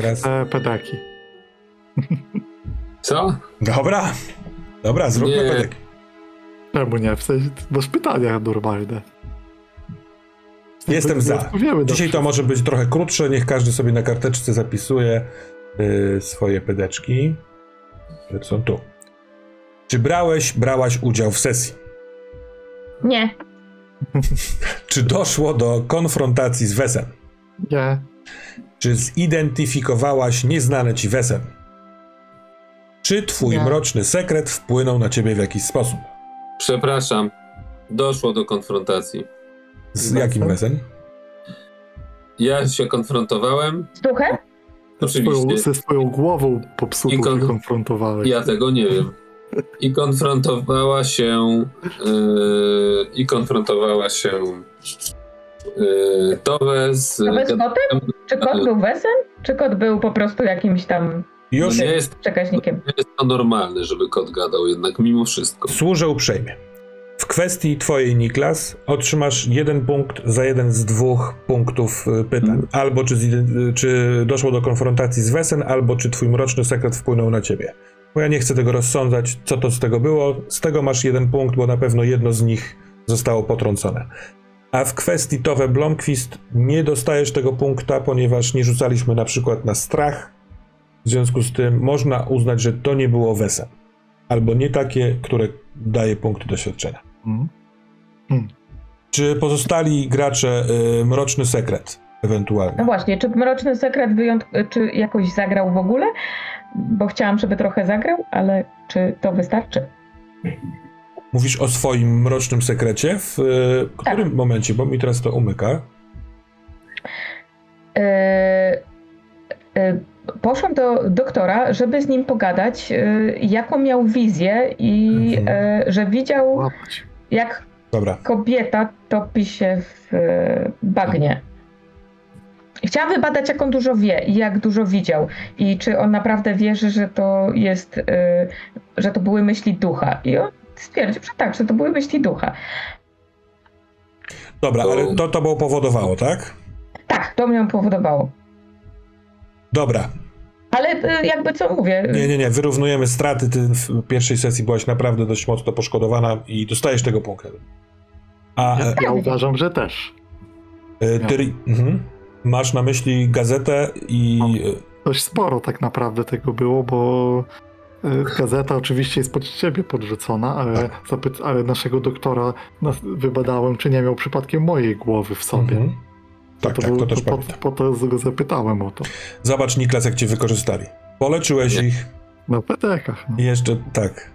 teraz... te pedeki. Co? Dobra, dobra, zróbmy Nie. pedeki. Czemu nie? W sensie, masz pytania normalne. Jestem za. Dzisiaj to może być trochę krótsze, niech każdy sobie na karteczce zapisuje y, swoje pedeczki, są tu. Czy brałeś, brałaś udział w sesji? Nie. Czy doszło do konfrontacji z Wesem? Nie. Czy zidentyfikowałaś nieznane ci Wesem? Czy twój Nie. mroczny sekret wpłynął na ciebie w jakiś sposób? Przepraszam. Doszło do konfrontacji. Z jakim Wesem? Ja się konfrontowałem. Z duchem? Ze swoją, Oczywiście. ze swoją głową I popsutą kon- się konfrontowałeś. Ja tego nie wiem. I konfrontowała się. Yy, I konfrontowała się. Yy, Towe z. To bez kotem? Czy kot był wesem? Czy kot był po prostu jakimś tam Już Nie jest, przekaźnikiem? nie jest to normalne, żeby kot gadał, jednak mimo wszystko. służę uprzejmie. W kwestii twojej, Niklas, otrzymasz jeden punkt za jeden z dwóch punktów y, pytań. Albo czy, zide- czy doszło do konfrontacji z Wesen, albo czy twój mroczny sekret wpłynął na ciebie. Bo ja nie chcę tego rozsądzać, co to z tego było. Z tego masz jeden punkt, bo na pewno jedno z nich zostało potrącone. A w kwestii Tove Blomqvist nie dostajesz tego punkta, ponieważ nie rzucaliśmy na przykład na strach. W związku z tym można uznać, że to nie było Wesen. Albo nie takie, które daje punkty doświadczenia. Mhm. Czy pozostali gracze y, Mroczny Sekret No ewentualnie? właśnie, czy Mroczny Sekret wyjątk... czy jakoś zagrał w ogóle? Bo chciałam, żeby trochę zagrał, ale czy to wystarczy? Mówisz o swoim Mrocznym Sekrecie? W y, którym momencie? Bo mi teraz to umyka. Yy, yy, Poszłam do doktora, żeby z nim pogadać, yy, jaką miał wizję i Mhm. że widział, Łapać. jak Dobra. kobieta topi się w bagnie. I Chciałam wybadać, jak on dużo wie i jak dużo widział. I czy on naprawdę wierzy, że to jest, że to były myśli ducha. I on stwierdził, że tak, że to były myśli ducha. Dobra, ale to tobą powodowało, tak? Tak, to mnie powodowało. Dobra. Ale yy, jakby co mówię, Nie, nie, nie. Wyrównujemy straty. Ty w pierwszej sesji byłaś naprawdę dość mocno poszkodowana i dostajesz tego punktu. A Ja, e, ja uważam, że też. e, ty mhm. masz na myśli gazetę i... e, Dość sporo tak naprawdę tego było, bo y, gazeta oczywiście jest pod ciebie podrzucona, ale, zapyt- ale naszego doktora wybadałem, czy nie miał przypadkiem mojej głowy w sobie. Mhm. Tak, to tak, było- to też po, pamiętam. po to go zapytałem o to. Zobacz, Niklas, jak cię wykorzystali. Poleczyłeś Nie. ich Na pedekach. No. jeszcze tak.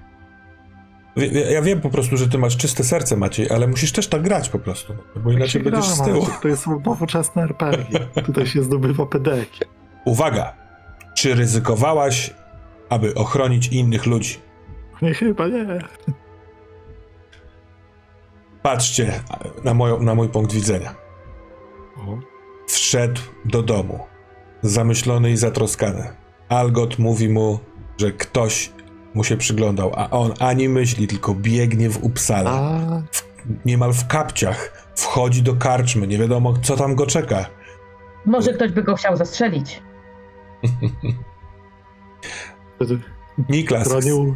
Ja wiem po prostu, że ty masz czyste serce, Maciej, ale musisz też tak grać po prostu, bo Tak inaczej się będziesz z gra, tyłu. To jest nowoczesne RPG. Tutaj się zdobywa pedeki. Uwaga! Czy ryzykowałaś, aby ochronić innych ludzi? Nie, chyba nie. Patrzcie na, moją, na mój punkt widzenia. Wszedł do domu, zamyślony i zatroskany. Algot mówi mu, że ktoś mu się przyglądał, a on ani myśli, tylko biegnie w Upsala. A, Niemal w kapciach. Wchodzi do karczmy, nie wiadomo, co tam go czeka. może ktoś by go chciał zastrzelić. Niklas, bronił.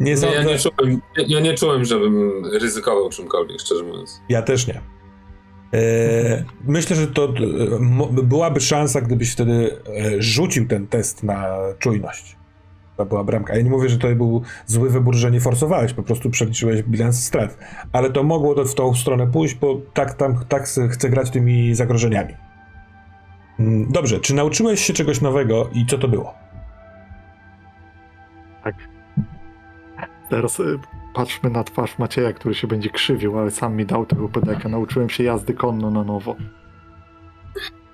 nie Nie, ja, nie czułem, ja, nie czułem, żebym ryzykował czymkolwiek, szczerze mówiąc. Ja też nie. E, myślę, że to e, byłaby szansa, gdybyś wtedy e, rzucił ten test na czujność. To była bramka. Ja nie mówię, że to był zły wybór, że nie forsowałeś, po prostu przeliczyłeś bilans strat. Ale to mogło to w tą stronę pójść, bo tak, tam, tak chcę grać tymi zagrożeniami. Mm, Dobrze, czy nauczyłeś się czegoś nowego i co to było? Teraz y, patrzmy na twarz Macieja, który się będzie krzywił, ale sam mi dał tego pedeka. Nauczyłem się jazdy konno na nowo.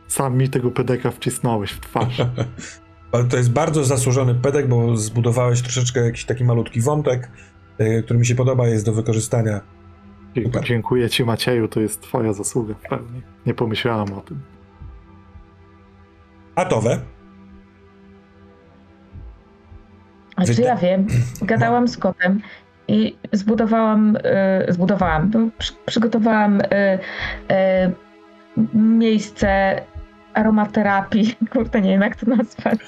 Sam mi tego pedeka wcisnąłeś w twarz. Ale to jest bardzo zasłużony pedek, bo zbudowałeś troszeczkę jakiś taki malutki wątek, e, który mi się podoba, jest do wykorzystania Super. Dziękuję ci Macieju, to jest twoja zasługa w pełni. Nie pomyślałam o tym. Atowe. A czy Wyda- ja wiem? Gadałam z kotem i zbudowałam, y, zbudowałam, no, przy, przygotowałam y, y, miejsce aromaterapii. Kurde, nie wiem jak to nazwać.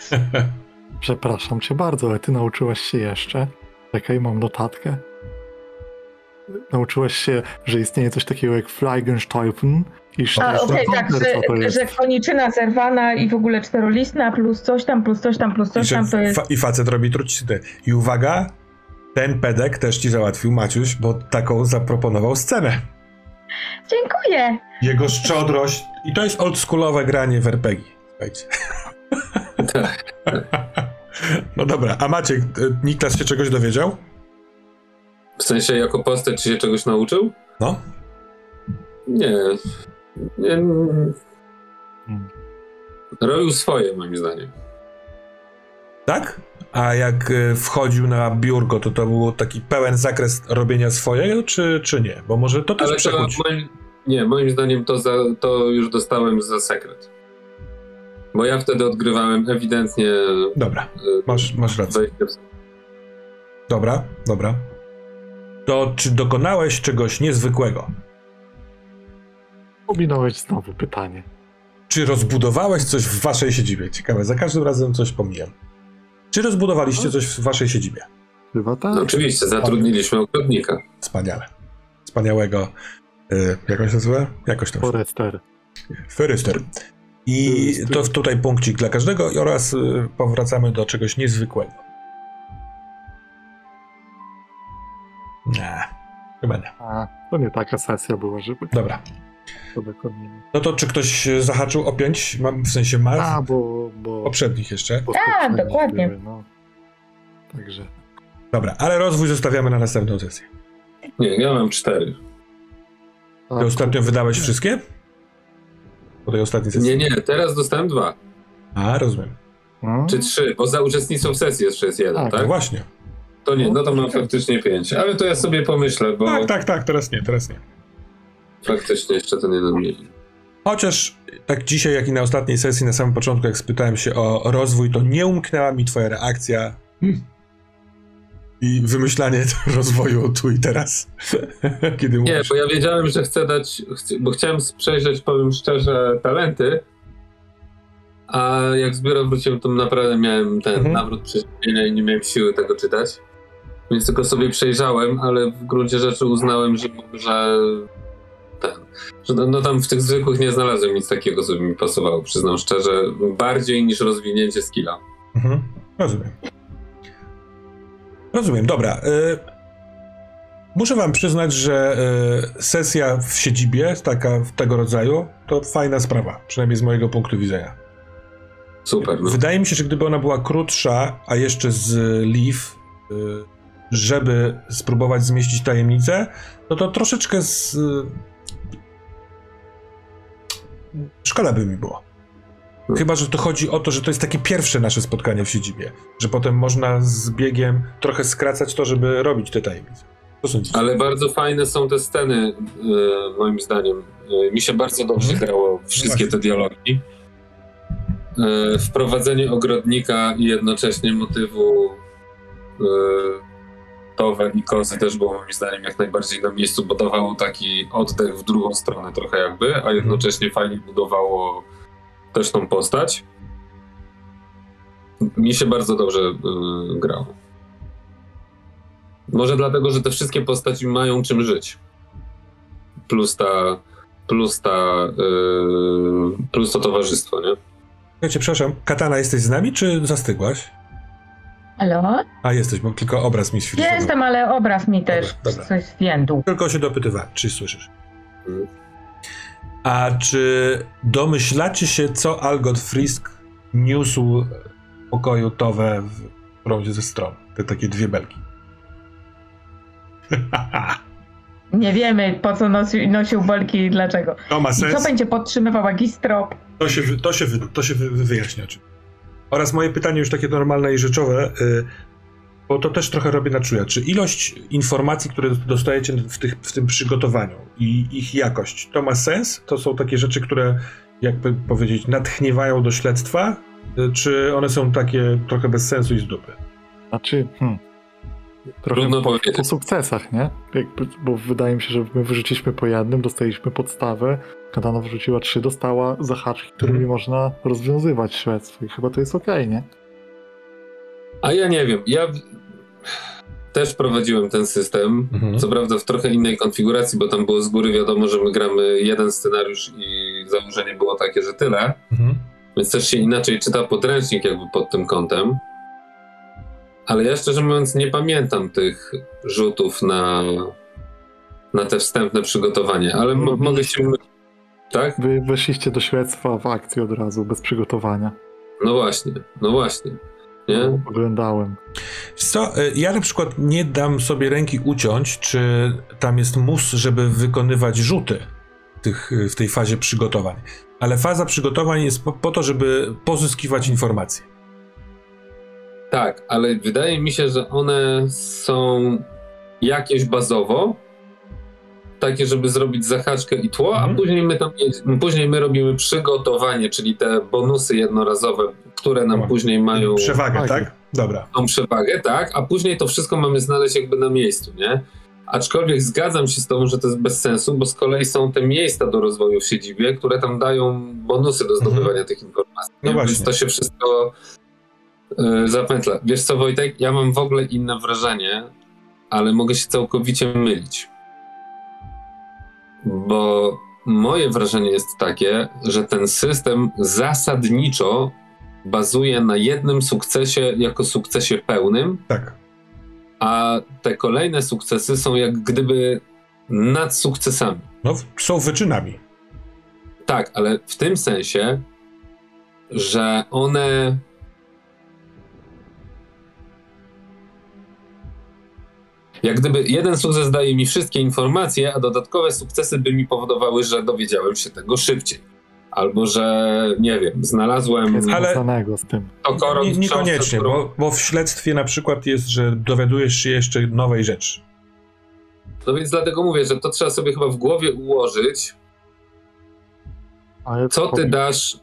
Przepraszam cię bardzo, ale ty nauczyłaś się jeszcze. Czekaj, mam notatkę. Nauczyłaś się, że istnieje coś takiego jak Fleigensteufen i A, okej, tak, co to że, jest. że koniczyna zerwana i w ogóle czterolistna plus coś tam, plus coś tam, plus coś tam, to jest... fa- I facet robi truciznę. I uwaga, ten pedek też ci załatwił Maciuś, bo taką zaproponował scenę. Dziękuję! Jego szczodrość. I to jest oldschoolowe granie w RPG. Słuchajcie. Tak. No dobra, a Maciek, y, Niklas się czegoś dowiedział? W sensie jako postać czy się czegoś nauczył? No. Nie. nie Hmm. robił swoje moim zdaniem. Tak? A jak y, wchodził na biurko, to to był taki pełen zakres robienia swojego, czy, czy nie? Bo może to też przekuć. moim, nie, moim zdaniem to, za, to już dostałem za sekret. Bo ja wtedy odgrywałem ewidentnie Dobra, y, masz, masz rację. Dobra, dobra. To czy dokonałeś czegoś niezwykłego? Pominąłeś znowu pytanie. Czy rozbudowałeś coś w waszej siedzibie? Ciekawe, za każdym razem coś pomijam. Czy rozbudowaliście coś w waszej siedzibie? Chyba tak. No, oczywiście, zatrudniliśmy ogrodnika. Wspaniale. Wspaniałego. Y, jak on się nazywa? Jakoś tam. Forester. Feryster. I to tutaj punkcik dla każdego i oraz y, powracamy do czegoś niezwykłego. Nie, chyba nie. A, to nie taka sesja była, żeby Dobra. to. No to czy ktoś zahaczył o pięć? Mam, w sensie ma? A, bo... bo, Poprzednich jeszcze. bo Tak, poprzednie dokładnie. Były, no. Także... Dobra, ale rozwój zostawiamy na następną sesję. Nie, ja mam cztery. A, Ty ostatnio wydałeś wszystkie? Po tej ostatniej sesji? Nie, nie, teraz dostałem dwa. A, rozumiem. no, Czy trzy, bo za uczestnictwo w sesji jeszcze jest jeden, Tak, No tak? właśnie. To nie, no to mam faktycznie pięć. Ale to ja sobie pomyślę, bo Tak, tak, tak, teraz nie, teraz nie. faktycznie jeszcze ten jeden mniej. Chociaż tak dzisiaj, jak i na ostatniej sesji, na samym początku, jak spytałem się o rozwój, to nie umknęła mi twoja reakcja. Hmm. I wymyślanie rozwoju tu i teraz. Kiedy Nie, mówisz. bo ja wiedziałem, że chcę dać, bo chciałem przejrzeć, powiem szczerze, talenty, a jak z biura wróciłem, to naprawdę miałem ten Mhm. nawrót przeziębienia i nie miałem siły tego czytać. Więc tylko sobie przejrzałem, ale w gruncie rzeczy uznałem, że, że ten, że no, no tam w tych zwykłych nie znalazłem nic takiego, co by mi pasowało, przyznam szczerze, bardziej niż rozwinięcie skilla. Mhm. Rozumiem. Rozumiem, dobra. Y, muszę wam przyznać, że y, sesja w siedzibie, taka tego rodzaju, to fajna sprawa, przynajmniej z mojego punktu widzenia. Super, no. Wydaje mi się, że gdyby ona była krótsza, a jeszcze z Leaf, y, żeby spróbować zmieścić tajemnicę, no to troszeczkę z. y, Szkoda by mi było. Chyba, że to chodzi o to, że to jest takie pierwsze nasze spotkanie w siedzibie, że potem można z biegiem trochę skracać to, żeby robić te tajemnice. Ale bardzo fajne są te sceny, e, moim zdaniem. E, mi się bardzo dobrze Mhm. grało wszystkie te dialogi. Wprowadzenie ogrodnika i jednocześnie motywu i Kozy też było moim zdaniem jak najbardziej na miejscu, bo dawało taki oddech w drugą stronę trochę jakby, a jednocześnie fajnie budowało też tą postać. Mi się bardzo dobrze e, grało. Może dlatego, że te wszystkie postaci mają czym żyć. Plus ta, plus ta, yy, plus to towarzystwo, nie? Słuchajcie, przepraszam, Katana, jesteś z nami, czy zastygłaś? Halo? A, jesteś, bo tylko obraz mi świecił. Jestem, ale obraz mi też dobra. coś zwiędł. Tylko się dopytywałem, czy słyszysz. Mhm. A czy domyślacie się, co Algot Frisk niósł w pokoju Towe w prądzie ze stron? Te takie dwie belki. Nie wiemy, po co nosił, nosił belki i dlaczego. To ma I co sens. będzie podtrzymywał Agistrop? To się, to się, to się wy- wy- wyjaśnia. Czy... Oraz moje pytanie już takie normalne i rzeczowe, y, bo to też trochę robię na czuja. Czy ilość informacji, które dostajecie w, tych, w tym przygotowaniu i ich jakość, to ma sens? To są takie rzeczy, które, jakby powiedzieć, natchniewają do śledztwa? Y, Czy one są takie trochę bez sensu i z dupy? Znaczy, hmm, trochę Trudno po, powiedzieć. po sukcesach, nie? Jakby, bo wydaje mi się, że my wyrzuciliśmy po jednym, dostaliśmy podstawę, Kadana wrzuciła trzy, dostała zahaczki, którymi Mhm. można rozwiązywać śledztwo i chyba to jest okej, nie? A ja nie wiem, ja też prowadziłem ten system. Mhm. Co prawda w trochę innej konfiguracji, bo tam było z góry wiadomo, że my gramy jeden scenariusz i założenie było takie, że tyle. Mhm. Więc też się inaczej czyta podręcznik jakby pod tym kątem. Ale ja szczerze mówiąc nie pamiętam tych rzutów na, na te wstępne przygotowanie, ale Mhm. mogę się... my- Tak? Wy weszliście do śledztwa w akcji od razu, bez przygotowania. No właśnie, no właśnie. Nie? Oglądałem. Co, y, ja na przykład nie dam sobie ręki uciąć, czy tam jest mus, żeby wykonywać rzuty w, tych, w tej fazie przygotowań. Ale faza przygotowań jest po, po to, żeby pozyskiwać informacje. Tak, ale wydaje mi się, że one są jakieś bazowo, takie, żeby zrobić zahaczkę i tło, Mhm. a później my tam później my robimy przygotowanie, czyli te bonusy jednorazowe, które nam później mają Przewagę, Tak. Dobra. tą przewagę, tak, a później to wszystko mamy znaleźć jakby na miejscu, nie? Aczkolwiek zgadzam się z tobą, że to jest bez sensu, bo z kolei są te miejsca do rozwoju w siedzibie, które tam dają bonusy do zdobywania tych informacji. No nie? właśnie. Więc to się wszystko yy, zapętla. Wiesz co, Wojtek, ja mam w ogóle inne wrażenie, ale mogę się całkowicie mylić. Bo moje wrażenie jest takie, że ten system zasadniczo bazuje na jednym sukcesie jako sukcesie pełnym, Tak. a te kolejne sukcesy są jak gdyby nad sukcesami. No, są wyczynami. Tak, ale w tym sensie, że one. Jak gdyby jeden sukces daje mi wszystkie informacje, a dodatkowe sukcesy by mi powodowały, że dowiedziałem się tego szybciej. Albo że, nie wiem, znalazłem Jest Ale- związanego z tym. Nie, niekoniecznie, którą- bo, bo w śledztwie na przykład jest, że dowiadujesz się jeszcze nowej rzeczy. No więc dlatego mówię, że to trzeba sobie chyba w głowie ułożyć, Ale co ty dasz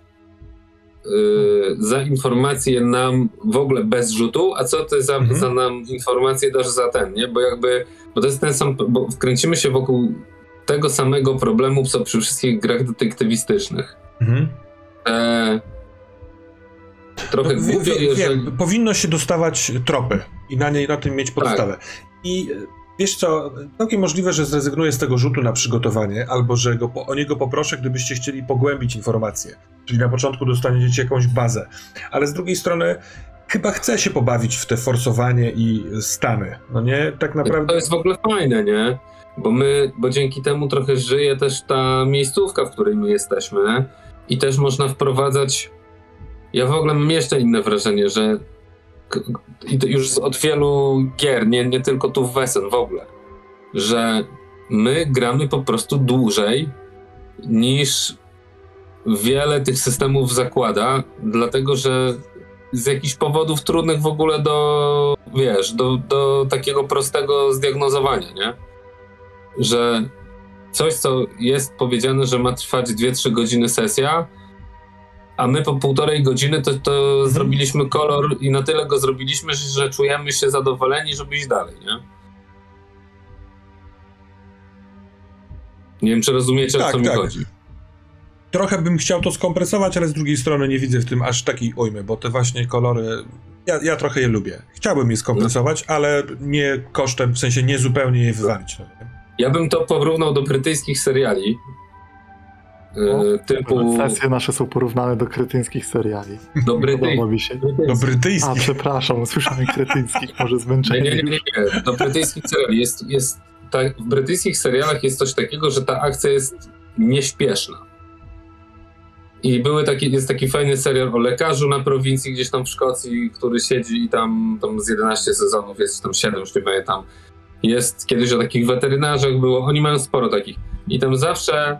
za informacje nam w ogóle bez rzutu, a co ty za, Mhm. za nam informacje dasz za ten, nie? Bo jakby, bo to jest ten sam, bo wkręcimy się wokół tego samego problemu, co przy wszystkich grach detektywistycznych. Mhm. E, trochę No, głupio, jeżeli... powinno się dostawać tropy i na, niej, na tym mieć podstawę. I e, wiesz co, całkiem możliwe, że zrezygnuję z tego rzutu na przygotowanie, albo że go, o niego poproszę, gdybyście chcieli pogłębić informacje. Czyli na początku dostaniecie jakąś bazę. Ale z drugiej strony chyba chcę się pobawić w te forsowanie i stany. No nie, tak To naprawdę... jest w ogóle fajne, nie? Bo my, bo dzięki temu trochę żyje też ta miejscówka, w której my jesteśmy i też można wprowadzać. Ja w ogóle mam jeszcze inne wrażenie, że to już od wielu gier, nie, nie tylko tu w Wesen w ogóle, że my gramy po prostu dłużej niż wiele tych systemów zakłada, dlatego że z jakichś powodów trudnych w ogóle do, wiesz, do, do takiego prostego zdiagnozowania, nie? Że coś, co jest powiedziane, że ma trwać 2-3 godziny sesja, a my po półtorej godziny to, to zrobiliśmy kolor i na tyle go zrobiliśmy, że, czujemy się zadowoleni, żeby iść dalej, nie? Nie wiem, czy rozumiecie, Tak, o co mi tak. chodzi. Trochę bym chciał to skompresować, ale z drugiej strony nie widzę w tym aż takiej ujmy, bo te właśnie kolory, ja, ja trochę je lubię. Chciałbym je skompresować, ale nie kosztem, w sensie nie zupełnie je wywalić. no? Ja bym to porównał do brytyjskich seriali. O, Yy, typu Sesje nasze są porównane do kretyńskich seriali. do brytyjskich. mi się. Do A, brytyjskich. przepraszam, usłyszałem kretyńskich, może Nie, zmęczenie. nie, nie, nie, nie. Do brytyjskich seriali jest, jest tak, w brytyjskich serialach jest coś takiego, że ta akcja jest nieśpieszna. I były taki, jest taki fajny serial o lekarzu na prowincji gdzieś tam w Szkocji, który siedzi i tam, tam z 11 sezonów, jest tam 7, już nie pamiętam. Jest kiedyś o takich weterynarzach było, oni mają sporo takich. I tam zawsze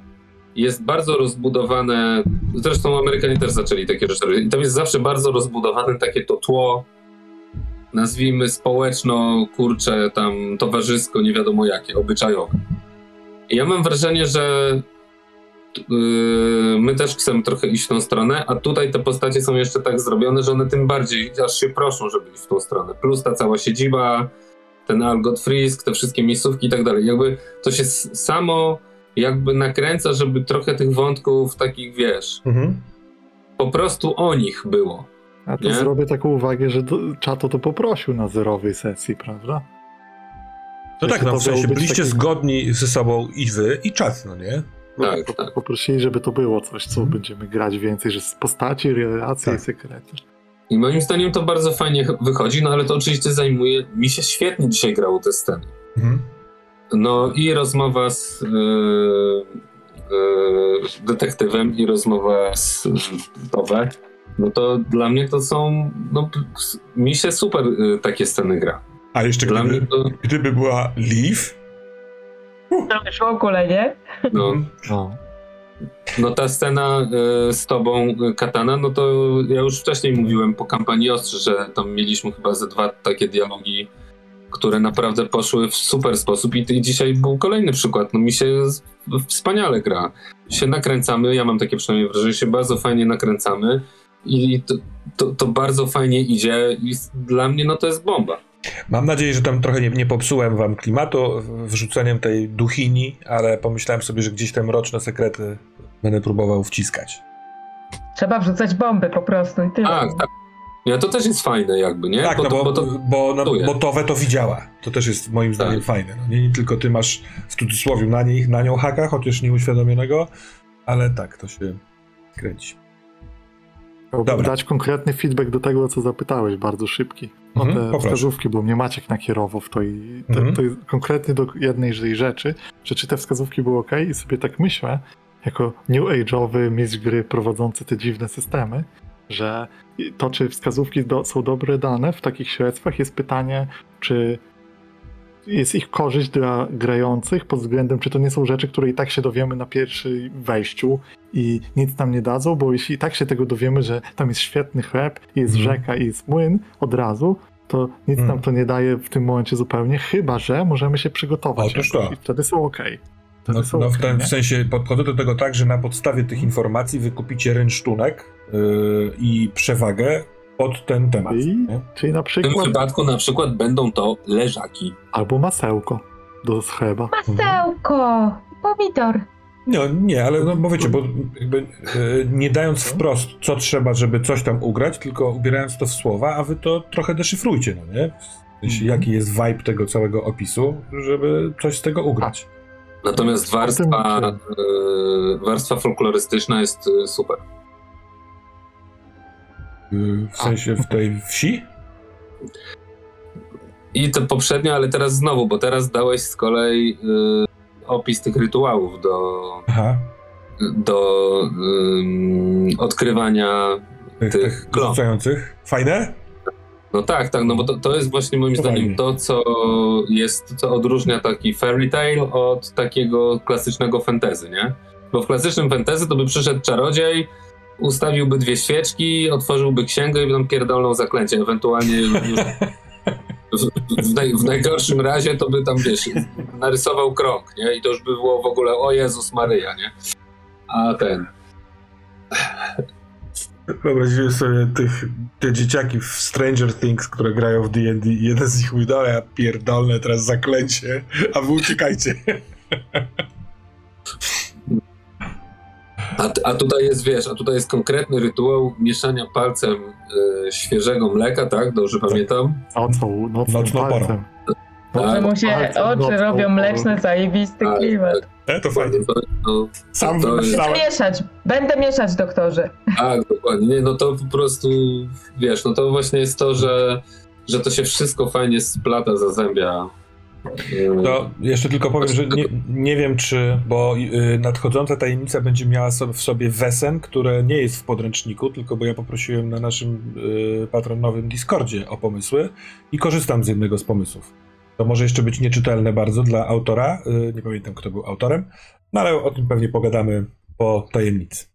jest bardzo rozbudowane, zresztą Amerykanie też zaczęli takie rzeczy robić. I tam jest zawsze bardzo rozbudowane takie to tło, nazwijmy społeczno, kurcze, tam towarzysko, nie wiadomo jakie, obyczajowe. I ja mam wrażenie, że yy, my też chcemy trochę iść w tą stronę, a tutaj te postacie są jeszcze tak zrobione, że one tym bardziej aż się proszą, żeby iść w tą stronę. Plus ta cała siedziba, ten Algot Frisk, te wszystkie miejscówki i tak dalej. Jakby to się samo jakby nakręca, żeby trochę tych wątków takich, wiesz, Mhm. po prostu o nich było. A to Nie? zrobię taką uwagę, że do, Czato to poprosił na zerowej sesji, prawda? No tak, no w sensie byliście taki- zgodni ze sobą i wy, i czat, no nie? Tak, Po- tak. Poprosili, żeby to było coś, co Mhm. będziemy grać więcej, że z postaci, relacje Tak. i sekrety. I moim zdaniem to bardzo fajnie ch- wychodzi, no ale to oczywiście zajmuje. Mi się świetnie dzisiaj grało te sceny. Mhm. No i rozmowa z yy, yy, detektywem, i rozmowa z Towe. No to dla mnie to są. No, mi się super yy, takie sceny gra. A jeszcze Dla gdyby, mnie to. gdyby była Leaf, To już w ogóle, nie? No, Mhm. No. no ta scena yy, z tobą, yy, Katana, no to ja już wcześniej mówiłem po kampanii Ostrzy, że tam mieliśmy chyba ze dwa takie dialogi, które naprawdę poszły w super sposób i, i dzisiaj był kolejny przykład. No mi się z- wspaniale gra. Się nakręcamy, ja mam takie przynajmniej wrażenie, się bardzo fajnie nakręcamy i to, to, to bardzo fajnie idzie i dla mnie no to jest bomba. Mam nadzieję, że tam trochę nie, nie popsułem wam klimatu wrzuceniem tej duchini, ale pomyślałem sobie, że gdzieś te mroczne sekrety będę próbował wciskać. Trzeba wrzucać bomby po prostu i tyle. Tak, tak. Ja to też jest fajne jakby, nie? Tak, bo, no bo, bo to, bo, no, bo Towe to widziała. To też jest moim zdaniem Tak. fajne. No, nie, nie tylko ty masz w cudzysłowie na, niej, na nią haka, chociaż nieuświadomionego, ale tak, to się kręci. Chciałbym Dobra. dać konkretny feedback do tego, o co zapytałeś, bardzo szybki. O Mhm, te poproszę. wskazówki, bo mnie Maciek nakierował w to i te, Mhm. to jest konkretnie do jednej tej rzeczy, że czy te wskazówki były ok i sobie tak myślę, jako new age'owy mistrz gry prowadzący te dziwne systemy, że to, czy wskazówki do, są dobre dane w takich śledztwach, jest pytanie, czy jest ich korzyść dla grających pod względem, czy to nie są rzeczy, które i tak się dowiemy na pierwszym wejściu i nic nam nie dadzą, bo jeśli i tak się tego dowiemy, że tam jest świetny chleb, jest Mhm. rzeka i jest młyn od razu, to nic Mhm. nam to nie daje w tym momencie zupełnie, chyba że możemy się przygotować Otóż jakoś to. i wtedy są ok. No, no w, w sensie podchodzę do tego tak, że na podstawie tych informacji wykupicie rynsztunek yy, i przewagę pod ten temat. I-? Czyli na w tym przykład wypadku na przykład będą to leżaki. albo masełko do chleba. Masełko! Pomidor! No nie, ale no, bo wiecie, bo jakby, e, nie dając wprost, co trzeba, żeby coś tam ugrać, tylko ubierając to w słowa, a wy to trochę deszyfrujcie, no nie? W sensie, Mhm. jaki jest vibe tego całego opisu, żeby coś z tego ugrać. Natomiast warstwa, yy, warstwa folklorystyczna jest yy, super. Y, W sensie w tej wsi? I to poprzednio, ale teraz znowu, bo teraz dałeś z kolei yy, opis tych rytuałów do, Aha. do ym, odkrywania. Tych, Tych klon. Fajne? No tak, tak, no bo to, to jest właśnie moim zdaniem to, co jest, co odróżnia taki fairy tale od takiego klasycznego fantasy, nie? Bo w klasycznym fantasy to by przyszedł czarodziej, ustawiłby dwie świeczki, otworzyłby księgę i by tam pierdolną zaklęcie, ewentualnie już w, w, naj, w najgorszym razie to by tam, wiesz, narysował krąg, nie? I to już by było w ogóle, o Jezus Maryja, nie? A ten... Wyobraziłem sobie tych, te dzieciaki w Stranger Things, które grają w D&D i jeden z nich mówi, no ja pierdolne teraz zaklęcie, a wy uciekajcie. A, a tutaj jest, wiesz, a tutaj jest konkretny rytuał mieszania palcem e, świeżego mleka, tak? Dobrze pamiętam? Nocą, nocnym Nocną palcem. Tak. Że mu się oczy robią mleczne, zajebisty Tak, klimat. E, to fajnie. To, no, Sam To jest- wymyślałem. Mieszać, będę mieszać, doktorze. tak, dokładnie. Nie, no to po prostu, wiesz, no to właśnie jest to, że, że to się wszystko fajnie splata, zazębia. E, To jeszcze tylko powiem, że nie, nie wiem czy, bo y, nadchodząca tajemnica będzie miała so, w sobie wesen, które nie jest w podręczniku, tylko bo ja poprosiłem na naszym y, patronowym Discordzie o pomysły i korzystam z jednego z pomysłów. To może jeszcze być nieczytelne bardzo dla autora, y, nie pamiętam kto był autorem, no ale o tym pewnie pogadamy po tajemnicy.